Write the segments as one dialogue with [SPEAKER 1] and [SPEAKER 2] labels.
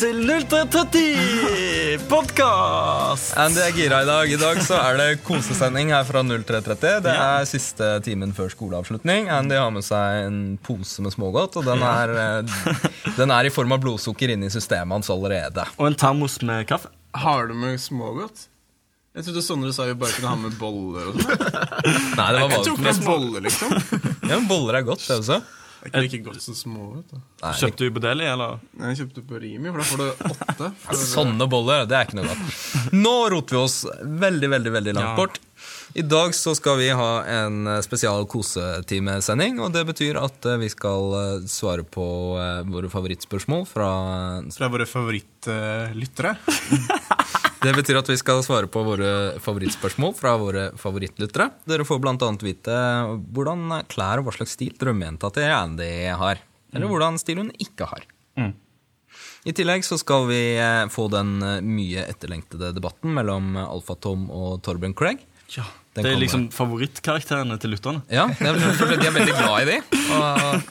[SPEAKER 1] Til 0330 podkast!
[SPEAKER 2] Andy er gira i dag. I dag så er det kosesending her fra 0330. Det er siste timen før skoleavslutning. Andy har med seg en pose med smågodt, og den er, eh, den er i form av blodsukker inne i systemet hans allerede.
[SPEAKER 1] Og en termos med kaffe.
[SPEAKER 3] Har du med smågodt? Jeg trodde Sondre sa vi bare kunne ha med boller og sånn.
[SPEAKER 2] Nei, det var
[SPEAKER 3] Jeg tok med boller, liksom.
[SPEAKER 2] ja, men Boller er godt, det også.
[SPEAKER 3] Det er ikke like godt som små. vet du.
[SPEAKER 2] Nei,
[SPEAKER 1] Kjøpte du på Deli, eller?
[SPEAKER 3] Nei, Jeg kjøpte på Rimi, for da får du åtte. For,
[SPEAKER 2] Sånne boller, det er ikke noe godt. Nå roter vi oss veldig, veldig veldig langt
[SPEAKER 1] Ja.
[SPEAKER 2] bort. I dag så skal vi ha en eh, spesial kosetimesending, og det betyr at eh, vi skal eh, svare på våre favorittspørsmål fra
[SPEAKER 3] fra våre favorittlyttere.
[SPEAKER 2] Det betyr at vi skal svare på våre favorittspørsmål fra våre favorittlyttere. Dere får bl.a. vite hvordan klær og hva slags stil drømmejenta til Andy har. Eller hvordan stil hun ikke har.
[SPEAKER 1] Mm.
[SPEAKER 2] I tillegg så skal vi eh, få den eh, mye etterlengtede debatten mellom Alfa-Tom og Torben Craig.
[SPEAKER 1] Ja.
[SPEAKER 2] Den
[SPEAKER 1] Det er
[SPEAKER 2] kommer.
[SPEAKER 1] liksom favorittkarakterene til lytterne.
[SPEAKER 2] Ja, De er veldig glad i de, og,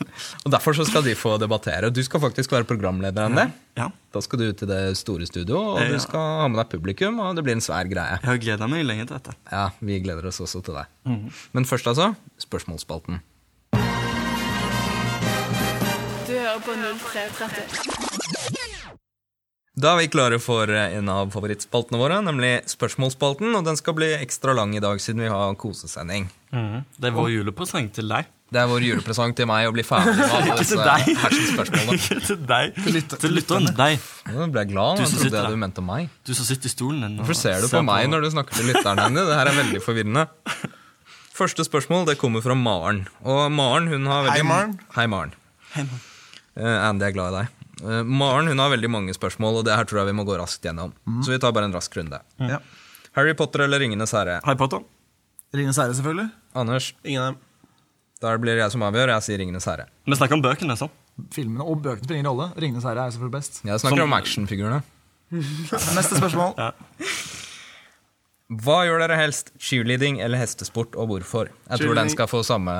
[SPEAKER 2] og derfor så skal de få debattere. Du skal faktisk være programleder enn det.
[SPEAKER 1] Ja.
[SPEAKER 2] Da skal du ut til det store studio, og
[SPEAKER 1] Ja.
[SPEAKER 2] du skal ha med deg publikum, og det blir en svær greie.
[SPEAKER 1] Jeg har gleda meg lenge til dette.
[SPEAKER 2] Ja, vi gleder oss også til deg. Men først, altså, spørsmålsspalten.
[SPEAKER 4] Du hører på 0330.
[SPEAKER 2] Da er vi klare for en av favorittspaltene våre, nemlig spørsmålsspalten. Og den skal bli ekstra lang i dag, siden vi har kosesending.
[SPEAKER 1] Det er vår julepresang til deg.
[SPEAKER 2] Det er vår julepresang til meg å bli ferdig med alle
[SPEAKER 1] til
[SPEAKER 2] disse
[SPEAKER 1] deg. Ikke til deg. Til lytteren. Deg.
[SPEAKER 2] Nå ble jeg glad.
[SPEAKER 1] Du
[SPEAKER 2] trodde jeg du mente meg.
[SPEAKER 1] Du som sitter i stolen din.
[SPEAKER 2] Hvorfor ser du på meg når du snakker til lytteren dine? Det her er veldig forvirrende. Første spørsmål det kommer fra Maren. Og Maren hun har veldig...
[SPEAKER 3] Hei, Maren.
[SPEAKER 2] Hei, Maren.
[SPEAKER 1] Hei, Maren.
[SPEAKER 2] Uh, Andy er glad i deg. Eh, Maren hun har veldig mange spørsmål, og det her tror jeg vi må gå raskt gjennom. Så vi tar bare en rask runde.
[SPEAKER 5] Ja.
[SPEAKER 2] Harry Potter eller Ringenes herre?
[SPEAKER 1] Harry Potter.
[SPEAKER 5] Ringenes herre, selvfølgelig.
[SPEAKER 2] Anders,
[SPEAKER 3] Ingen av dem.
[SPEAKER 2] da blir det jeg som avgjør. Jeg sier Ringenes herre.
[SPEAKER 1] Vi snakker om bøkene, så.
[SPEAKER 5] Filmene og bøkene spiller ingen rolle. Ringenes herre er selvfølgelig best.
[SPEAKER 2] Jeg snakker
[SPEAKER 1] Som-
[SPEAKER 2] om actionfigurene.
[SPEAKER 5] Neste spørsmål.
[SPEAKER 2] Hva gjør dere helst? Cheerleading eller hestesport, og hvorfor? Jeg tror den skal få samme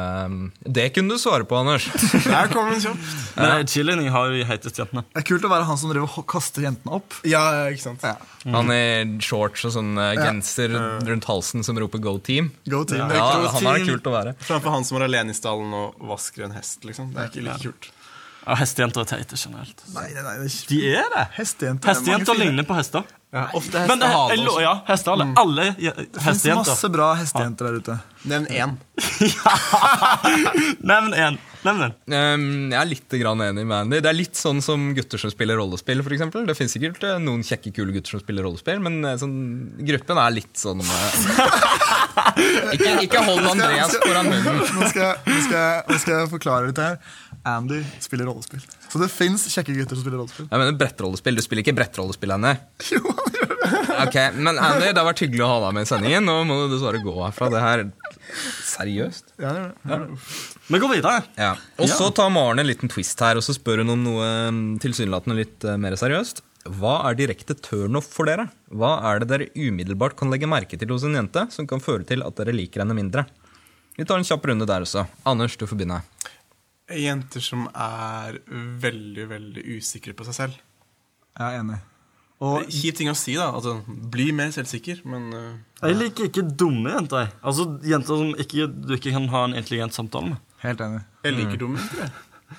[SPEAKER 2] Det kunne du svare på, Anders.
[SPEAKER 3] Der kom den kjapt.
[SPEAKER 1] Nei, Cheerleading har jo de jentene.
[SPEAKER 5] Det er kult å være han som driver og kaster jentene opp.
[SPEAKER 3] Ja, ikke sant.
[SPEAKER 5] Ja.
[SPEAKER 2] Han i shorts og sånn genser genser rundt halsen som roper 'Go Team'.
[SPEAKER 5] Go team.
[SPEAKER 2] Ja,
[SPEAKER 3] Go
[SPEAKER 2] han er kult å være.
[SPEAKER 3] Framfor han som er alene i stallen og vasker en hest, liksom. Det er ikke like kult.
[SPEAKER 1] Ja, Hestejenter er teite generelt.
[SPEAKER 5] Nei, nei, nei. det er ikke-
[SPEAKER 1] De er det.
[SPEAKER 5] Hestejenter.
[SPEAKER 1] Hestejenter ligner på hester.
[SPEAKER 3] Ja, ofte
[SPEAKER 1] Men eh, jeg lo-
[SPEAKER 3] også.
[SPEAKER 1] ja, hestehale. Alle je-
[SPEAKER 5] Det
[SPEAKER 1] hestejenter.
[SPEAKER 5] masse bra hestejenter der ute.
[SPEAKER 3] Nevn én.
[SPEAKER 1] Nevn en. Nevn en.
[SPEAKER 2] Um, jeg er litt grann enig med Andy. Det er litt sånn som gutter som spiller rollespill. For eksempel. det finnes sikkert eh, noen kjekke, kule gutter som spiller rollespill, men eh, sånn, gruppen er litt sånn eh, ikke, ikke hold Andreas foran munnen.
[SPEAKER 5] Nå skal, jeg, nå, skal jeg, nå skal jeg forklare dette her. Andy spiller rollespill. Så det fins kjekke gutter som spiller rollespill.
[SPEAKER 2] Jeg mener brettrollespill. Du spiller ikke brettrollespill, Andy.
[SPEAKER 5] Jo, han gjør det.
[SPEAKER 2] Ok, Men Andy, det har vært hyggelig å ha deg med i sendingen. Nå må du dessverre gå herfra. Det her Seriøst?
[SPEAKER 5] Ja, det gjør det. Han
[SPEAKER 1] Men gå videre.
[SPEAKER 2] Ja. Og så tar Maren en liten twist her, og så spør hun om noe mm, tilsynelatende litt eh, mer seriøst. Hva er direkte turnoff for dere? Hva er det dere umiddelbart kan legge merke til hos en jente som kan føre til at dere liker henne mindre? Vi tar en kjapp runde der også. Anders, du får begynne.
[SPEAKER 3] Jenter som er veldig, veldig usikre på seg selv.
[SPEAKER 5] Jeg er enig.
[SPEAKER 3] Det
[SPEAKER 5] Og
[SPEAKER 3] er Kjip ting å si, da. Altså, bli mer selvsikker, men uh,
[SPEAKER 1] Jeg liker ikke dumme jenter. Altså Jenter som ikke, du ikke kan ha en intelligent samtale med.
[SPEAKER 5] helt enig.
[SPEAKER 3] jeg liker dumme jenter. jeg.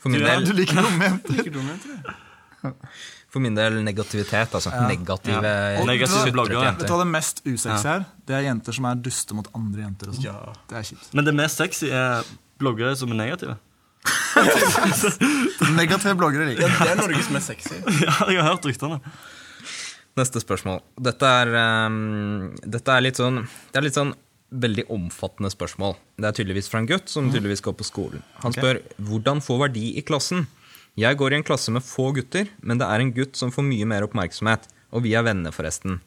[SPEAKER 2] For min
[SPEAKER 1] Du er-
[SPEAKER 5] Du liker dumme jenter.
[SPEAKER 3] Liker dumme jenter.
[SPEAKER 2] for min del negativitet. Altså negative
[SPEAKER 1] Ja.
[SPEAKER 5] Og
[SPEAKER 1] Negative bloggere.
[SPEAKER 5] Vet du hva det mest usexy er? Det er jenter som er duste mot andre jenter. og sånn.
[SPEAKER 3] Ja.
[SPEAKER 5] Det er kjipt.
[SPEAKER 1] Men det mest sexy er bloggere som er negative.
[SPEAKER 5] Negative bloggere liker ja,
[SPEAKER 3] Det er Norges mest sexy.
[SPEAKER 1] ja, jeg har hørt ryktene.
[SPEAKER 2] Neste spørsmål. Dette er, um, dette er litt sånn Det er litt sånn veldig omfattende spørsmål. Det er tydeligvis fra en gutt som tydeligvis går på skolen. Han spør hvordan få verdi i klassen. Jeg går i en klasse med få gutter, men det er en gutt som får mye mer oppmerksomhet. Og vi er venner, forresten.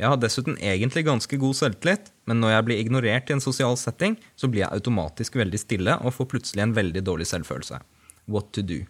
[SPEAKER 2] Jeg har dessuten egentlig ganske god selvtillit, men når jeg blir ignorert i en sosial setting, så blir jeg automatisk veldig stille og får plutselig en veldig dårlig selvfølelse. What to do?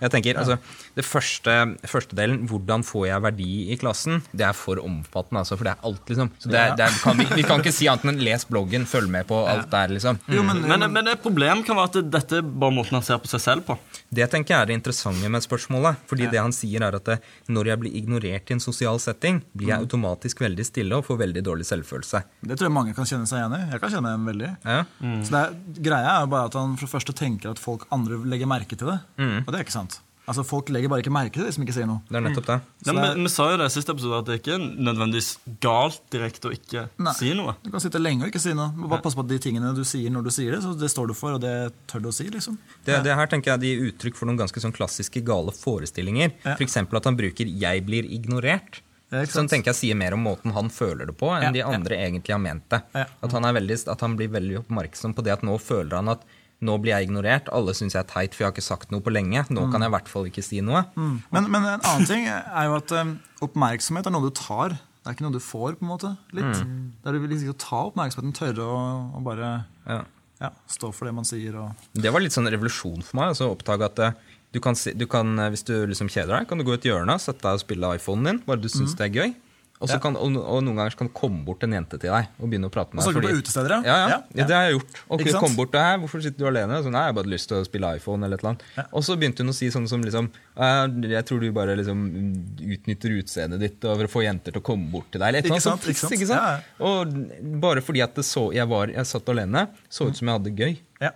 [SPEAKER 2] Jeg tenker, altså, det første, første delen, hvordan får jeg verdi i klassen, det er for omfattende. Altså, for det er alt, liksom. Så det ja. det er, kan, vi, vi kan ikke si annet enn les bloggen, følg med på alt der, liksom.
[SPEAKER 5] Jo, men,
[SPEAKER 1] Men, men et problem kan være at dette er bare måten han ser på seg selv på.
[SPEAKER 2] Det tenker jeg er det interessante med spørsmålet. Fordi det han sier er at det, når jeg blir ignorert i en sosial setting, blir jeg automatisk veldig stille og får veldig dårlig selvfølelse.
[SPEAKER 5] det tror jeg mange kan kjenne seg igjen i. Jeg kan kjenne meg igjen veldig.
[SPEAKER 2] Ja?
[SPEAKER 5] Så det greia er jo bare at han for det første tenker at folk andre legger merke til det. Og det er ikke sant. Altså Folk legger bare ikke merke til det som ikke sier noe.
[SPEAKER 2] Det er nettopp det.
[SPEAKER 1] Ja,
[SPEAKER 5] det er-
[SPEAKER 1] men, vi sa jo det i siste episode at det ikke er nødvendigvis galt direkte å ikke
[SPEAKER 5] Nei.
[SPEAKER 1] si noe.
[SPEAKER 5] Du kan sitte lenge og ikke si noe. Må Bare passe på at de tingene du sier når du sier det, så det står du for, og det tør du å si. liksom.
[SPEAKER 2] Det, det her tenker jeg de gir uttrykk for noen ganske sånn klassiske gale forestillinger.
[SPEAKER 5] Ja.
[SPEAKER 2] For eksempel at han bruker 'jeg blir ignorert'.
[SPEAKER 5] Ja,
[SPEAKER 2] Som tenker jeg sier mer om måten han føler det på, enn
[SPEAKER 5] Ja,
[SPEAKER 2] de
[SPEAKER 5] ja.
[SPEAKER 2] andre egentlig har ment det.
[SPEAKER 5] Ja.
[SPEAKER 2] At, han er veldig, at han blir veldig oppmerksom på det at nå føler han at nå blir jeg ignorert, alle syns jeg er teit for jeg har ikke sagt noe på lenge. Nå kan jeg i hvert fall ikke si noe.
[SPEAKER 5] Mm. Men, men en annen ting er jo at um, oppmerksomhet er noe du tar. Det er ikke noe du får. på en måte, litt. Det er du vil liksom ta oppmerksomheten, tørre å, å bare
[SPEAKER 2] Ja.
[SPEAKER 5] ja, stå for det man sier. og...
[SPEAKER 2] Det var litt sånn revolusjon for meg. Altså, å oppdage at eh, du kan, du kan, eh, Hvis du liksom kjeder deg, kan du gå i et hjørne, sette deg og spille iPhonen din. Bare du syns det er gøy. Og, så
[SPEAKER 5] Ja.
[SPEAKER 2] kan, og, og noen ganger kan det komme bort en jente til deg og begynne å prate med
[SPEAKER 5] Og
[SPEAKER 2] deg.
[SPEAKER 5] snakke på utesteder, ja.
[SPEAKER 2] ja, ja. Det har jeg gjort. Og
[SPEAKER 5] Ikke
[SPEAKER 2] komme bort til her, hvorfor sitter du alene? Så, nei, jeg har bare lyst til å spille iPhone eller et eller annet. Og så begynte hun å si sånn som liksom «Eh, Jeg tror du bare liksom utnytter utseendet ditt og for å få jenter til å komme bort til deg. Eller et eller
[SPEAKER 5] Ikke
[SPEAKER 2] annet
[SPEAKER 5] sant, ikke sant?
[SPEAKER 2] ikke sant? Og bare fordi at det så, jeg, var, jeg satt alene, så ut som jeg hadde det gøy.
[SPEAKER 5] Ja.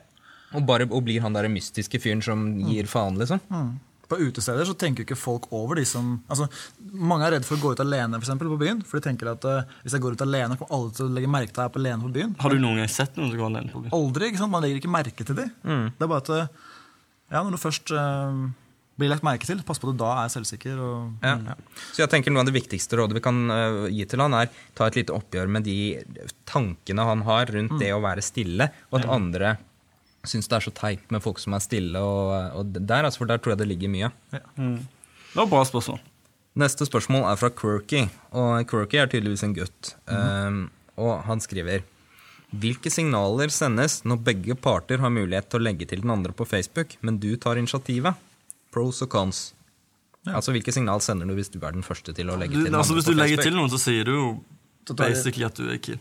[SPEAKER 2] Og, bare, og blir han der mystiske fyren som gir faen, liksom.
[SPEAKER 5] På utesteder så tenker jo ikke folk over de som altså, Mange er redd for å gå ut alene for eksempel, på byen. For de tenker at uh, hvis jeg går ut alene, kommer alle til å legge merke til at jeg er på alene på byen.
[SPEAKER 1] Har du noen gang sett noen som går alene på byen?
[SPEAKER 5] Aldri. ikke sant? Man legger ikke merke til de. Det er bare at eh, ja, når du først uh, blir lagt merke til, pass på at du da er selvsikker. Og,
[SPEAKER 2] Ja. Så jeg tenker Noe av det viktigste rådet vi kan uh, gi til han er ta et lite oppgjør med de tankene han har rundt det å være stille, og at andre syns det er så teit med folk som er stille. Og, og der, altså, for der tror jeg det ligger mye.
[SPEAKER 1] Det var bra spørsmål.
[SPEAKER 2] Neste spørsmål er fra Quirky, og Quirky er tydeligvis en gutt. Um, og han skriver Hvilke signaler sendes når begge parter har mulighet til å legge til den andre på Facebook, men du tar initiativet? Pros og cons. Altså Hvilke signal sender du hvis du er den første til å legge
[SPEAKER 1] Du,
[SPEAKER 2] til den
[SPEAKER 1] altså,
[SPEAKER 2] andre
[SPEAKER 1] hvis du legger
[SPEAKER 2] Facebook?
[SPEAKER 1] til noen, så sier du jo basically at du er keen.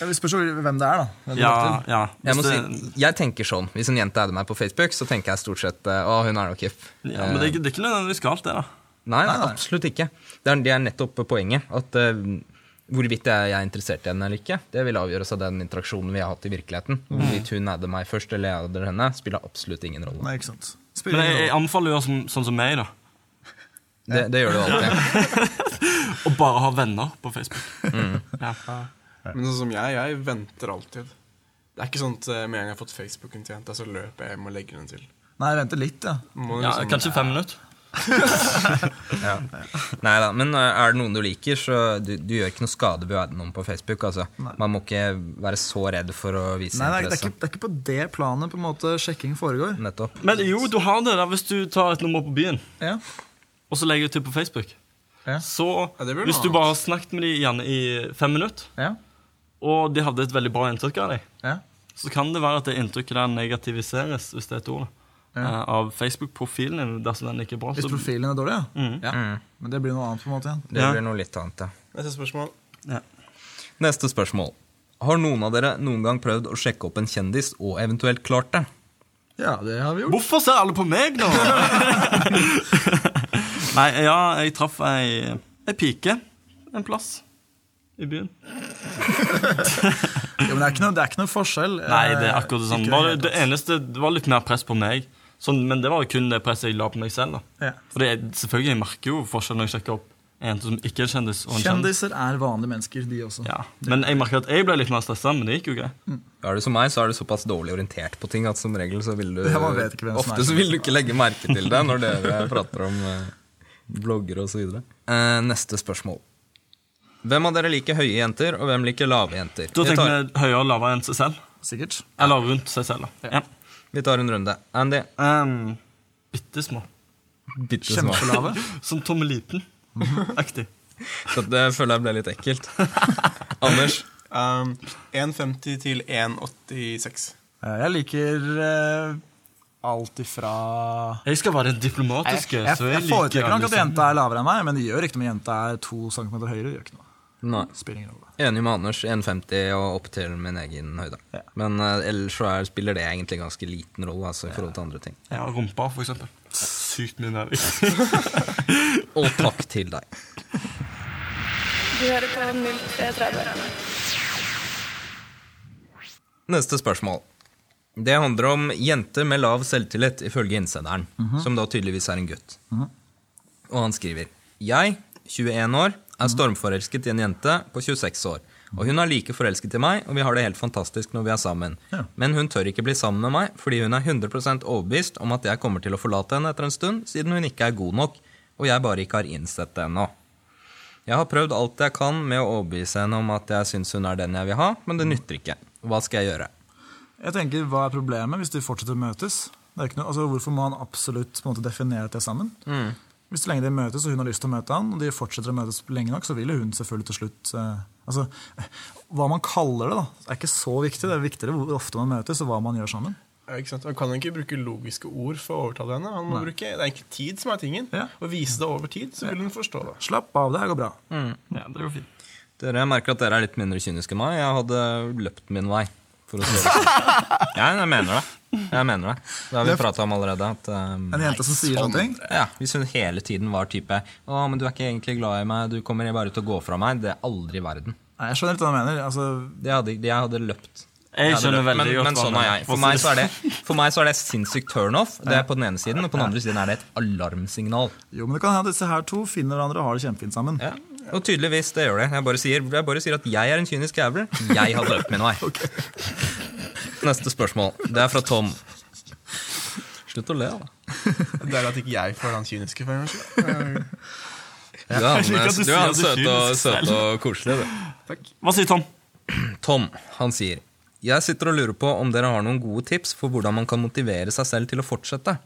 [SPEAKER 5] Vi spørs hvem det er, da.
[SPEAKER 1] Ja, ja.
[SPEAKER 2] Jeg, si, jeg tenker sånn. Hvis en jente adder meg på Facebook, så tenker jeg stort sett eh, å, hun er nok hipp.
[SPEAKER 1] ja, men det er, ikke- det er ikke nødvendigvis galt, det. da
[SPEAKER 2] Nei, nei, absolutt ikke. Det er, det er nettopp poenget. At uh, Hvorvidt jeg er interessert i henne eller ikke, det vil avgjøres av den interaksjonen vi har hatt i virkeligheten. Hvorvidt hun adder meg først eller jeg adder henne, spiller absolutt ingen rolle.
[SPEAKER 5] Nei, ikke sant. Spiller
[SPEAKER 1] Men jeg, jeg anbefaler gjøre som, sånn som meg, da.
[SPEAKER 2] Det, det gjør du alltid.
[SPEAKER 1] Å bare ha venner på Facebook. Ja.
[SPEAKER 3] Men sånn som jeg, jeg venter alltid. Det er ikke sånn at eh, med en gang jeg har fått Facebooken til jenta, så løper jeg hjem og legger den til.
[SPEAKER 5] Nei, venter litt, ja.
[SPEAKER 3] Må
[SPEAKER 1] Ja,
[SPEAKER 3] liksom-
[SPEAKER 1] kanskje fem minutter.
[SPEAKER 2] Ja. Nei da, men eh, er det noen du liker, så du, du gjør ikke noe skade ved å være noen på Facebook. Altså. Man må ikke være så redd for å vise
[SPEAKER 5] Nei, det, er
[SPEAKER 2] interesse.
[SPEAKER 5] ikke, det er ikke på det planet på en måte sjekking foregår.
[SPEAKER 2] Nettopp.
[SPEAKER 1] Men jo, du har det da hvis du tar et nummer på byen,
[SPEAKER 5] Ja.
[SPEAKER 1] og så legger du til på Facebook.
[SPEAKER 5] Ja.
[SPEAKER 1] Så
[SPEAKER 3] Ja, det blir
[SPEAKER 1] hvis du bare har snakket med dem gjerne i fem minutter,
[SPEAKER 5] Ja.
[SPEAKER 1] Og de hadde et veldig bra inntrykk av deg,
[SPEAKER 5] ja.
[SPEAKER 1] så kan det være at det inntrykket der negativiseres, hvis det er et ord, ja. eh, av Facebook-profilen din dersom den ikke er bra.
[SPEAKER 5] Hvis
[SPEAKER 1] Så,
[SPEAKER 5] profilen er dårlig, ja.
[SPEAKER 1] Mm.
[SPEAKER 5] ja. Men det blir noe annet, på en måte igjen.
[SPEAKER 2] Det
[SPEAKER 1] Ja.
[SPEAKER 2] blir noe litt annet, ja.
[SPEAKER 3] Neste spørsmål.
[SPEAKER 1] ja.
[SPEAKER 2] Neste spørsmål. Har noen av dere noen gang prøvd å sjekke opp en kjendis og eventuelt klart det?
[SPEAKER 5] Ja, det har vi gjort.
[SPEAKER 1] Hvorfor ser alle på meg nå? Nei, ja, jeg traff ei, ei pike en plass i byen.
[SPEAKER 5] Ja, men det er ikke noe, det er ikke noe forskjell.
[SPEAKER 1] Nei, det er
[SPEAKER 5] eh,
[SPEAKER 1] akkurat det samme.
[SPEAKER 5] ikke
[SPEAKER 1] Bare, det eneste, det var litt mer press på meg. Sånn, men det var jo kun det presset jeg la på meg selv. da.
[SPEAKER 5] Ja.
[SPEAKER 1] For det, er- selvfølgelig, jeg merker jo forskjell når jeg sjekker opp en som ikke er kjendis. og en kjendis.
[SPEAKER 5] Kjendiser er vanlige mennesker, de også.
[SPEAKER 1] Ja. Men jeg merker at jeg ble litt mer stressa, men det gikk jo greit.
[SPEAKER 2] Er du som meg, så er du såpass dårlig orientert på ting at som regel så vil du Ofte så vil du ikke legge merke til det når dere prater om eh, blogger osv. Uh, neste spørsmål. Hvem av dere liker høye jenter, og hvem liker lave jenter?
[SPEAKER 1] Da
[SPEAKER 2] Vi
[SPEAKER 1] tenker
[SPEAKER 2] tar,
[SPEAKER 1] høyere og lavere enn seg selv.
[SPEAKER 5] Sikkert.
[SPEAKER 1] Eller rundt seg selv. da. Ja.
[SPEAKER 2] vi tar en runde. Andy.
[SPEAKER 1] Um, Bitte små.
[SPEAKER 5] Kjempelave.
[SPEAKER 1] Som Tommeliten-aktig.
[SPEAKER 2] Det føler jeg ble litt ekkelt. Anders.
[SPEAKER 3] Um, 1,50 til 1,86.
[SPEAKER 5] Eh, Jeg liker uh, alt ifra
[SPEAKER 1] Jeg skal være diplomatisk.
[SPEAKER 5] jeg, jeg,
[SPEAKER 1] så
[SPEAKER 5] jeg
[SPEAKER 1] jeg liker
[SPEAKER 5] foretrekker nok at jenta er lavere enn meg, men det gjør ikke noe om jenta er to centimeter høyere. Det gjør ikke noe.
[SPEAKER 2] Nei.
[SPEAKER 5] Spiller ingen rolle.
[SPEAKER 2] Enig med Anders. 1,50 og opp til min egen høyde.
[SPEAKER 5] Ja.
[SPEAKER 2] Men uh, ellers så er, spiller det egentlig ganske liten rolle altså, i forhold til andre ting.
[SPEAKER 1] Ja, rumpa, for eksempel. Sykt mye nærmere.
[SPEAKER 2] Og takk til deg.
[SPEAKER 4] Du hører på 0330.
[SPEAKER 2] Neste spørsmål. Det handler om jenter med lav selvtillit, ifølge innsenderen. Som da tydeligvis er en gutt. Og han skriver Jeg, 21 år, er stormforelsket i en jente på 26 år. Og hun er like forelsket i meg, og vi har det helt fantastisk når vi er sammen.
[SPEAKER 5] Ja.
[SPEAKER 2] Men hun tør ikke bli sammen med meg, fordi hun er 100% overbevist om at jeg kommer til å forlate henne etter en stund, siden hun ikke er god nok, og jeg bare ikke har innsett det ennå. Jeg har prøvd alt jeg kan med å overbevise henne om at jeg syns hun er den jeg vil ha, men det nytter ikke. Hva skal jeg gjøre?
[SPEAKER 5] Jeg tenker, Hva er problemet hvis de fortsetter å møtes? Noe, altså, hvorfor må han absolutt måte, definere at de er sammen? Hvis så lenge de møtes, og hun har lyst til å møte han, og de fortsetter å møtes lenge nok, så vil jo hun selvfølgelig til slutt eh, altså, Hva man kaller det, da, er ikke så viktig. Det er viktigere hvor ofte man møtes, og hva man gjør sammen.
[SPEAKER 3] Ja, ikke sant? Han kan ikke bruke logiske ord for å overtale henne. Han må bruke, Det er ikke tid som er tingen.
[SPEAKER 5] Ja.
[SPEAKER 3] Og vise det over tid, så vil hun forstå det.
[SPEAKER 5] Slapp av, det her går bra.
[SPEAKER 1] Ja, det går fint.
[SPEAKER 2] Dere jeg merker at dere er litt mindre kyniske enn meg. Jeg hadde løpt min vei. For å si det sånn. Ja, jeg mener det. Jeg mener det. Det har vi prata om allerede. At, um,
[SPEAKER 5] En jente som sier sånne ting.
[SPEAKER 2] ja, hvis hun hele tiden var type 'Å, men du er ikke egentlig glad i meg. Du kommer bare til å gå fra meg.' Det er aldri i verden.
[SPEAKER 5] Nei, jeg skjønner ikke hva du mener. Altså,
[SPEAKER 2] Det hadde, jeg hadde løpt.
[SPEAKER 1] Jeg skjønner
[SPEAKER 2] løpt,
[SPEAKER 1] veldig
[SPEAKER 2] men,
[SPEAKER 1] godt
[SPEAKER 2] Men sånn er jeg. For meg, så er det, for meg så er det sinnssykt turnoff. Det er på den ene siden, og på den andre siden er det et alarmsignal.
[SPEAKER 5] jo, men det kan hende at disse her to finner hverandre og har det kjempefint sammen.
[SPEAKER 2] Ja, Og tydeligvis, det gjør det. Jeg bare sier, jeg bare sier at jeg er en kynisk jævel. Jeg har løpt min vei. Neste spørsmål. Det er fra Tom. Slutt å le, da.
[SPEAKER 3] Det er at ikke jeg får den kyniske for en gangs skyld.
[SPEAKER 2] Du er han,
[SPEAKER 1] du
[SPEAKER 2] er han søt og, søt og koselig, du.
[SPEAKER 1] Hva sier Tom?
[SPEAKER 2] Tom, han sier Jeg sitter og lurer på om dere har noen gode tips for hvordan man kan motivere seg selv til å fortsette.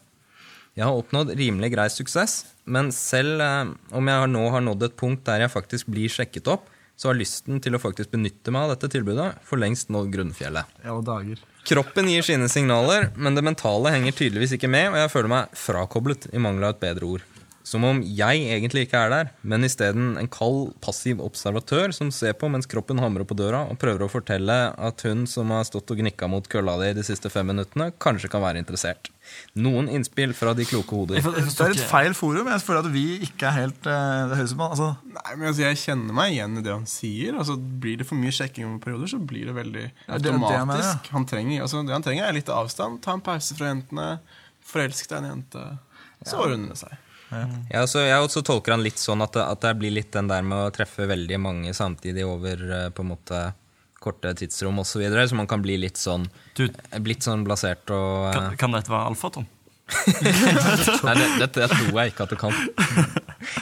[SPEAKER 2] Jeg har oppnådd rimelig grei suksess, men selv eh, om jeg nå har nådd et punkt der jeg faktisk blir sjekket opp, så har lysten til å faktisk benytte meg av dette tilbudet for lengst nådd grunnfjellet.
[SPEAKER 5] Ja, dager.
[SPEAKER 2] Kroppen gir sine signaler, men det mentale henger tydeligvis ikke med, og jeg føler meg frakoblet, i mangel av et bedre ord. Som om jeg egentlig ikke er der, men isteden en kald, passiv observatør som ser på mens kroppen hamrer på døra og prøver å fortelle at hun som har stått og gnikka mot kølla di de siste fem minuttene, kanskje kan være interessert. Noen innspill fra de kloke hoder.
[SPEAKER 5] Det er et feil forum. Jeg føler at vi ikke er helt eh, Det høres ut som altså,
[SPEAKER 3] Nei, men altså, Jeg kjenner meg igjen i det han sier. Altså, Blir det for mye sjekking over perioder, så blir det veldig
[SPEAKER 5] Ja, det det
[SPEAKER 3] automatisk. Han trenger, altså, det han trenger, er litt avstand. Ta en pause fra jentene. Forelsk deg i en jente. Så ordner det seg.
[SPEAKER 2] Jeg altså, jeg også tolker han litt sånn at det, at det blir litt den der med å treffe veldig mange samtidig over eh, på en måte korte tidsrom osv., så, videre, så man kan bli litt sånn
[SPEAKER 1] Du,
[SPEAKER 2] Blitt sånn blasert og eh,
[SPEAKER 1] kan, kan dette være alfaton?
[SPEAKER 2] Nei, det, det, det tror jeg ikke at det kan.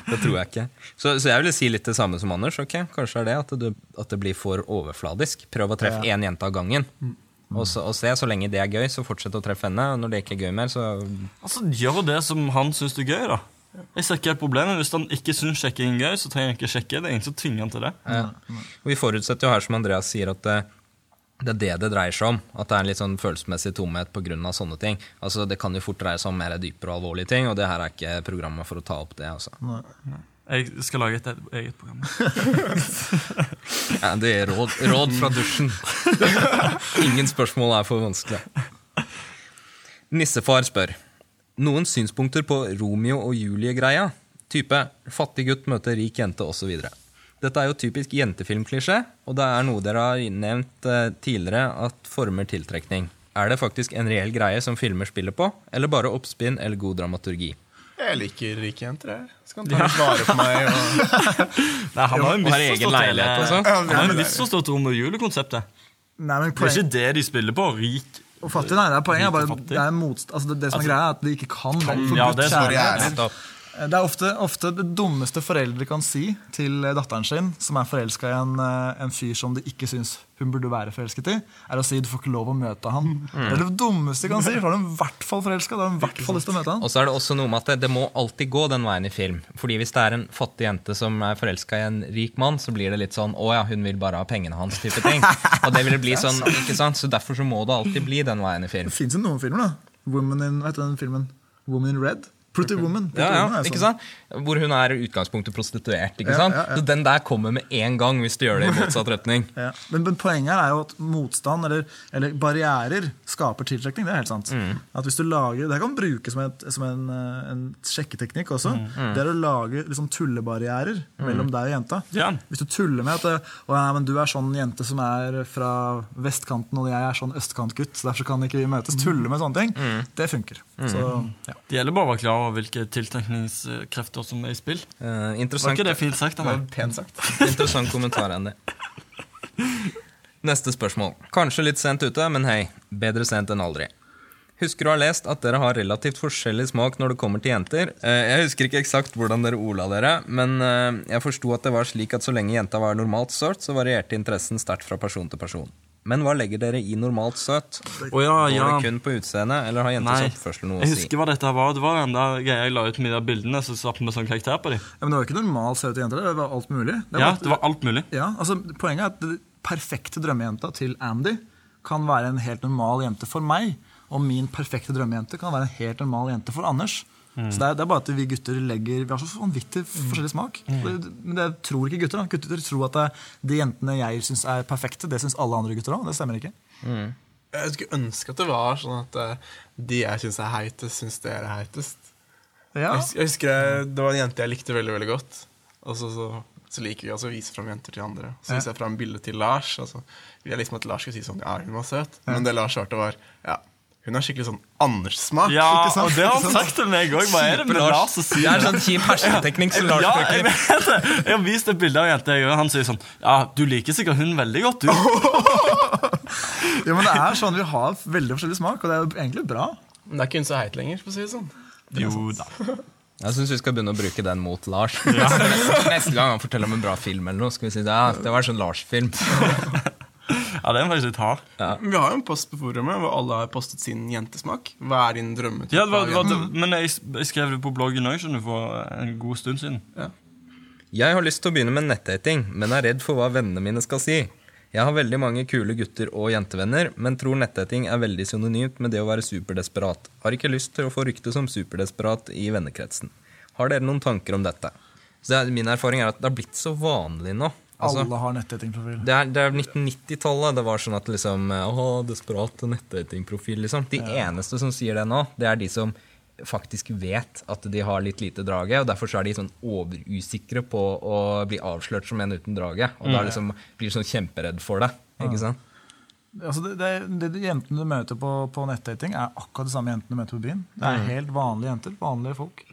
[SPEAKER 2] Det tror jeg ikke. Så, så jeg ville si litt det samme som Anders. Okay? Kanskje er det at det, at det blir for overfladisk. Prøv å treffe én jente av gangen. Og, så, og se, så lenge det er gøy, så fortsett å treffe henne. Og når det ikke er gøy mer, så
[SPEAKER 1] Altså, Gjør det som han syns er gøy, da. Jeg ser ikke helt problemet. Hvis han ikke syns sjekking er gøy, så trenger han ikke sjekke. Det er ingen som tvinger han til det.
[SPEAKER 2] ja. Og vi forutsetter jo her, som Andreas sier, at det, det er det det dreier seg om. At det er en litt sånn følelsesmessig tomhet pga. sånne ting. Altså, Det kan jo fort dreie seg om mer dypere og alvorlige ting, og det her er ikke programmet for å ta opp det. altså.
[SPEAKER 1] Jeg skal lage et eget program.
[SPEAKER 2] Ja, det er råd, råd fra dusjen. Ingen spørsmål er for vanskelig. Nissefar spør noen synspunkter på Romeo og Julie-greia. Type fattig gutt møter rik jente osv. Dette er jo typisk jentefilmklisjé, og det er noe dere har nevnt eh, tidligere at former tiltrekning. Er det faktisk en reell greie som filmer spiller på, eller bare oppspinn eller god dramaturgi?
[SPEAKER 3] Jeg liker rike jenter. jeg. Så kan ta litt vare på meg. Og...
[SPEAKER 1] Nei, Han har jo misforstått
[SPEAKER 2] leilighet sånn.
[SPEAKER 1] Han har misforstått Romeo og Julie-konseptet.
[SPEAKER 5] Nei, men
[SPEAKER 1] Det er ikke det de spiller på. Rik
[SPEAKER 5] og fattig, nei, det er poenget bare det, er motst, altså det, det som er
[SPEAKER 1] Altså,
[SPEAKER 5] greia, er at de ikke kan.
[SPEAKER 1] kan- ja, det er
[SPEAKER 3] sorry.
[SPEAKER 5] Det er ofte, ofte det dummeste foreldre kan si til datteren sin, som er forelska i en, eh, en fyr som de ikke syns hun burde være forelsket i, er å si du får ikke lov å møte han. Det er det dummeste de kan si. for Da er de i hvert fall forelska. Har i hvert fall lyst til å møte han.
[SPEAKER 2] Og så er det også noe med at det, det må alltid gå den veien i film. Fordi hvis det er en fattig jente som er forelska i en rik mann, så blir det litt sånn 'Å ja, hun vil bare ha pengene hans', type ting. Og det vil bli sånn, ikke sant? Så derfor så må det alltid bli den veien i film.
[SPEAKER 5] Det fins jo noen filmer, da. Woman in, vet du den filmen? Woman in Red? Pretty Woman. Pretty
[SPEAKER 2] Ja, ja,
[SPEAKER 5] Woman
[SPEAKER 2] ikke
[SPEAKER 5] sånn.
[SPEAKER 2] sant? Hvor hun er i utgangspunktet prostituert. ikke
[SPEAKER 5] Ja,
[SPEAKER 2] sant?
[SPEAKER 5] ja, ja.
[SPEAKER 2] Så Den der kommer med en gang hvis du gjør det i motsatt retning.
[SPEAKER 5] Ja. Men, men poenget er jo at motstand eller, eller barrierer skaper tiltrekning. Det er helt sant.
[SPEAKER 2] Mm.
[SPEAKER 5] At hvis du lager, Det kan brukes som, et, som en, eh, en sjekketeknikk også.
[SPEAKER 2] Mm.
[SPEAKER 5] Det er å lage liksom, tullebarrierer mellom deg og jenta.
[SPEAKER 1] Ja.
[SPEAKER 5] Hvis du tuller med at eh, å, ja, men du er sånn jente som er fra vestkanten, og jeg er sånn østkantgutt, så derfor kan ikke vi møtes. Tulle med sånne ting.
[SPEAKER 2] Mm.
[SPEAKER 5] Det funker. Så, ja.
[SPEAKER 1] Det gjelder bare å være klar over hvilke tiltrekningskrefter som er i spill.
[SPEAKER 2] Eh,
[SPEAKER 1] Var ikke det fint sagt
[SPEAKER 3] Det var pent sagt.
[SPEAKER 2] interessant kommentar, Andy. Neste spørsmål. Kanskje litt sent ute, men hei, bedre sent enn aldri. Husker du har lest at dere har relativt forskjellig smak når det kommer til jenter. Eh, Jeg husker ikke eksakt hvordan dere ola dere, men eh, jeg forsto at det var slik at så lenge jenta var normalt sort, så varierte interessen sterkt fra person til person. Men hva legger dere i normalt søt?
[SPEAKER 1] Oh, ja,
[SPEAKER 2] Går
[SPEAKER 1] ja.
[SPEAKER 2] det kun på utseendet, eller har jenters oppførsel noe å si?
[SPEAKER 1] Jeg husker hva dette var. Det var den der greia jeg la ut med de der bildene, så satt vi med sånn karakter på dem.
[SPEAKER 5] Ja, men det var jo ikke normalt søte jenter. Det var alt mulig. Det
[SPEAKER 1] Ja, det var alt mulig.
[SPEAKER 5] Ja, altså Poenget er at den perfekte drømmejenta til Andy kan være en helt normal jente for meg. Og min perfekte drømmejente kan være en helt normal jente for Anders. Så det er, det er bare at vi gutter legger Vi har så vanvittig forskjellig smak. Det, men det tror ikke gutter. da Gutter tror at det, de jentene jeg syns er perfekte, det syns alle andre gutter òg. Det stemmer ikke.
[SPEAKER 3] Jeg skulle ønske at det var sånn at eh, de jeg syns er heitest, syns dere er heitest.
[SPEAKER 5] Ja,
[SPEAKER 3] Jeg husker, jeg husker jeg- Det var en jente jeg likte veldig veldig godt. Og så, så, så liker vi også å vise fram jenter til andre. Så viser jeg fram bildet til Lars. Altså, så jeg liksom at Lars skulle si sånn Ja, hun var søt. Men det Lars svarte, var Ja, hun har skikkelig sånn Anders-smak.
[SPEAKER 1] Ja,
[SPEAKER 5] Ikke sant?
[SPEAKER 1] og det har han sagt til meg òg. Hva er det med
[SPEAKER 2] Lars.
[SPEAKER 1] Lars å si
[SPEAKER 2] Det er sånn kjip hersketeknikk som Lars
[SPEAKER 1] Ja, jeg
[SPEAKER 2] bruker.
[SPEAKER 1] vet det. Jeg har vist et bilde av en jente, jeg, og han sier sånn Ja, du liker sikkert hun veldig godt, du.
[SPEAKER 5] ja, men det er sånn Vi har veldig forskjellig smak, og det er jo egentlig bra.
[SPEAKER 3] Men det er ikke hun så heit lenger, for å si det sånn.
[SPEAKER 1] Jo da.
[SPEAKER 2] Jeg syns vi skal begynne å bruke den mot Lars. Neste, neste gang han forteller om en bra film, eller noe, skal vi si ja, det var en sånn Lars-film.
[SPEAKER 1] Ja, det er faktisk litt hard.
[SPEAKER 3] Ja. Vi har jo en post på forumet hvor alle har postet sin jentesmak. Hva er din drømmetype?
[SPEAKER 1] Ja, det var, det var,
[SPEAKER 3] det,
[SPEAKER 1] men jeg, jeg skrev det på bloggen òg, for en god stund siden.
[SPEAKER 2] Jeg har lyst til å begynne med nettdating, men er redd for hva vennene mine skal si. Jeg har veldig mange kule gutter og jentevenner, men tror nettdating er veldig synonymt med det å være superdesperat. Har ikke lyst til å få rykte som superdesperat i vennekretsen. Har dere noen tanker om dette? Så det er, min erfaring er at det har blitt så vanlig nå. Altså,
[SPEAKER 5] Alle har nettdatingprofil.
[SPEAKER 2] det er, det er 1990-tallet. Det var sånn at liksom Å, desperat nettdatingprofil, liksom. De eneste som sier det nå, det er de som faktisk vet at de har litt lite drage, og derfor så er de sånn overusikre på å bli avslørt som en uten drage. Og da liksom blir de sånn kjemperedd for det. Ikke sant?
[SPEAKER 5] Altså det, det, det de jentene du møter på, på nettdating, er akkurat de samme jentene du møter på byen. Det er helt vanlige jenter. Vanlige folk.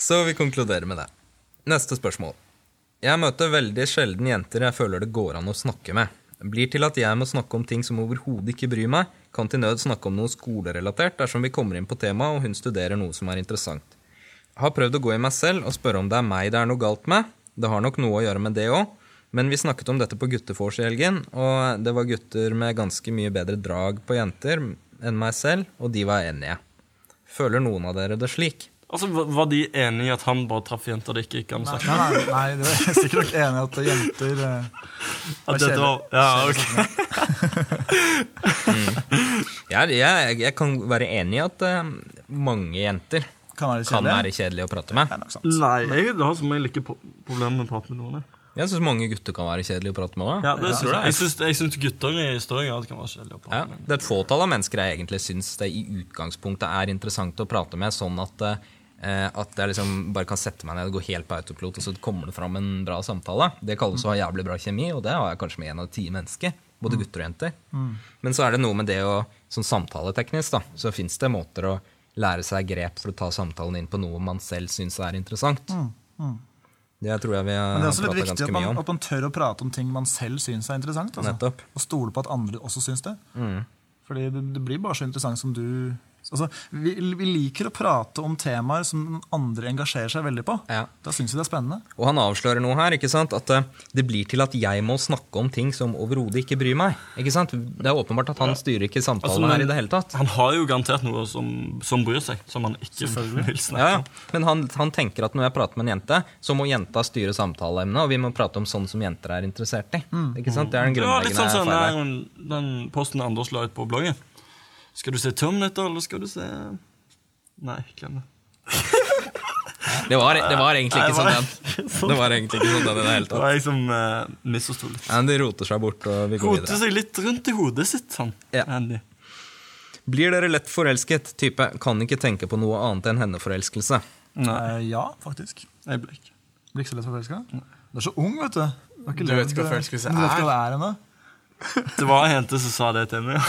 [SPEAKER 2] Så vi konkluderer med det. Neste spørsmål. Jeg møter veldig sjelden jenter jeg føler det går an å snakke med. Blir til at jeg må snakke om ting som overhodet ikke bryr meg, kan til nød snakke om noe skolerelatert dersom vi kommer inn på temaet og hun studerer noe som er interessant. Har prøvd å gå i meg selv og spørre om det er meg det er noe galt med. Det har nok noe å gjøre med det òg. Men vi snakket om dette på guttefors i helgen, og det var gutter med ganske mye bedre drag på jenter enn meg selv, og de var enige. Føler noen av dere det slik?
[SPEAKER 1] Altså, var- Var de enige i at han bare traff jenter det ikke gikk an å snakke
[SPEAKER 5] Nei, nei, nei, de er sikkert nok enig i at jenter
[SPEAKER 1] uh, var, ja, ok.
[SPEAKER 2] Jeg, jeg, jeg kan være enig i at uh, mange jenter
[SPEAKER 5] kan være
[SPEAKER 2] kan
[SPEAKER 5] kjedelige.
[SPEAKER 2] være kjedelige å prate med.
[SPEAKER 1] Nei, jeg har som regel ikke problemer med å prate med noen. jeg.
[SPEAKER 2] Jeg syns mange gutter kan være kjedelige å prate med.
[SPEAKER 1] Ja, det jeg. Jeg syns, jeg synes gutter i større grad kan være kjedelige å prate
[SPEAKER 2] Ja,
[SPEAKER 1] med.
[SPEAKER 2] det er et fåtall av mennesker jeg egentlig syns det i utgangspunktet er interessant å prate med, sånn at, eh, at jeg liksom bare kan sette meg ned og gå helt på autopilot, og så kommer det fram en bra samtale. Det kalles å ha jævlig bra kjemi, og det har jeg kanskje med én av ti mennesker. Både gutter og jenter. Men så er det noe med det å Sånn samtaleteknisk, da, så fins det måter å lære seg grep for å ta samtalen inn på noe man selv syns er interessant. Det tror jeg vi har
[SPEAKER 5] Men
[SPEAKER 2] har
[SPEAKER 5] det er også litt viktig at man, at man tør å prate om ting man selv syns er interessant. Altså. Og stole på at andre også syns det. Fordi det, det blir bare så interessant som du altså, vi, vi liker å prate om temaer som andre engasjerer seg veldig på.
[SPEAKER 2] Ja.
[SPEAKER 5] Da syns vi det er spennende.
[SPEAKER 2] Og han avslører noe her, ikke sant? at eh, det blir til at jeg må snakke om ting som overhodet ikke bryr meg. Ikke sant? Det er åpenbart at han styrer ikke samtalen
[SPEAKER 1] Altså, men-
[SPEAKER 2] her i det hele tatt.
[SPEAKER 1] Han har jo garantert noe som, som bryr seg, som han ikke vil snakke
[SPEAKER 2] Ja, ja.
[SPEAKER 1] om.
[SPEAKER 2] Men han, han tenker at når jeg prater med en jente, så må jenta styre samtaleemnet, og vi må prate om sånn som jenter er interessert i. Ikke sant? Det er den
[SPEAKER 1] Ja, litt
[SPEAKER 2] grunnleggende
[SPEAKER 1] sånn som
[SPEAKER 2] feilen.
[SPEAKER 1] den, den posten Anders la ut på bloggen. Skal du se Terminator, eller skal du se Nei, glem det.
[SPEAKER 2] Det var, det var egentlig ikke sånn den. Det var egentlig ikke sånn den i det hele tatt.
[SPEAKER 1] Det var jeg som uh, misforsto litt.
[SPEAKER 2] Andy roter seg bort, og vi går
[SPEAKER 1] Roter
[SPEAKER 2] videre.
[SPEAKER 1] seg litt rundt i hodet sitt, han.
[SPEAKER 2] Ja.
[SPEAKER 1] Andy.
[SPEAKER 2] Blir dere lett forelsket? Type kan ikke tenke på noe annet enn henne-forelskelse.
[SPEAKER 1] Nei,
[SPEAKER 5] ja, faktisk.
[SPEAKER 1] jeg ble ikke.
[SPEAKER 5] Blir ikke så lett forelska. Du er så ung, vet du. Du, har
[SPEAKER 3] Du
[SPEAKER 5] levd
[SPEAKER 3] vet ikke hva
[SPEAKER 5] det-
[SPEAKER 3] forelskelse
[SPEAKER 5] Du vet ikke hva det er ennå.
[SPEAKER 1] Det var en jente som sa det til meg.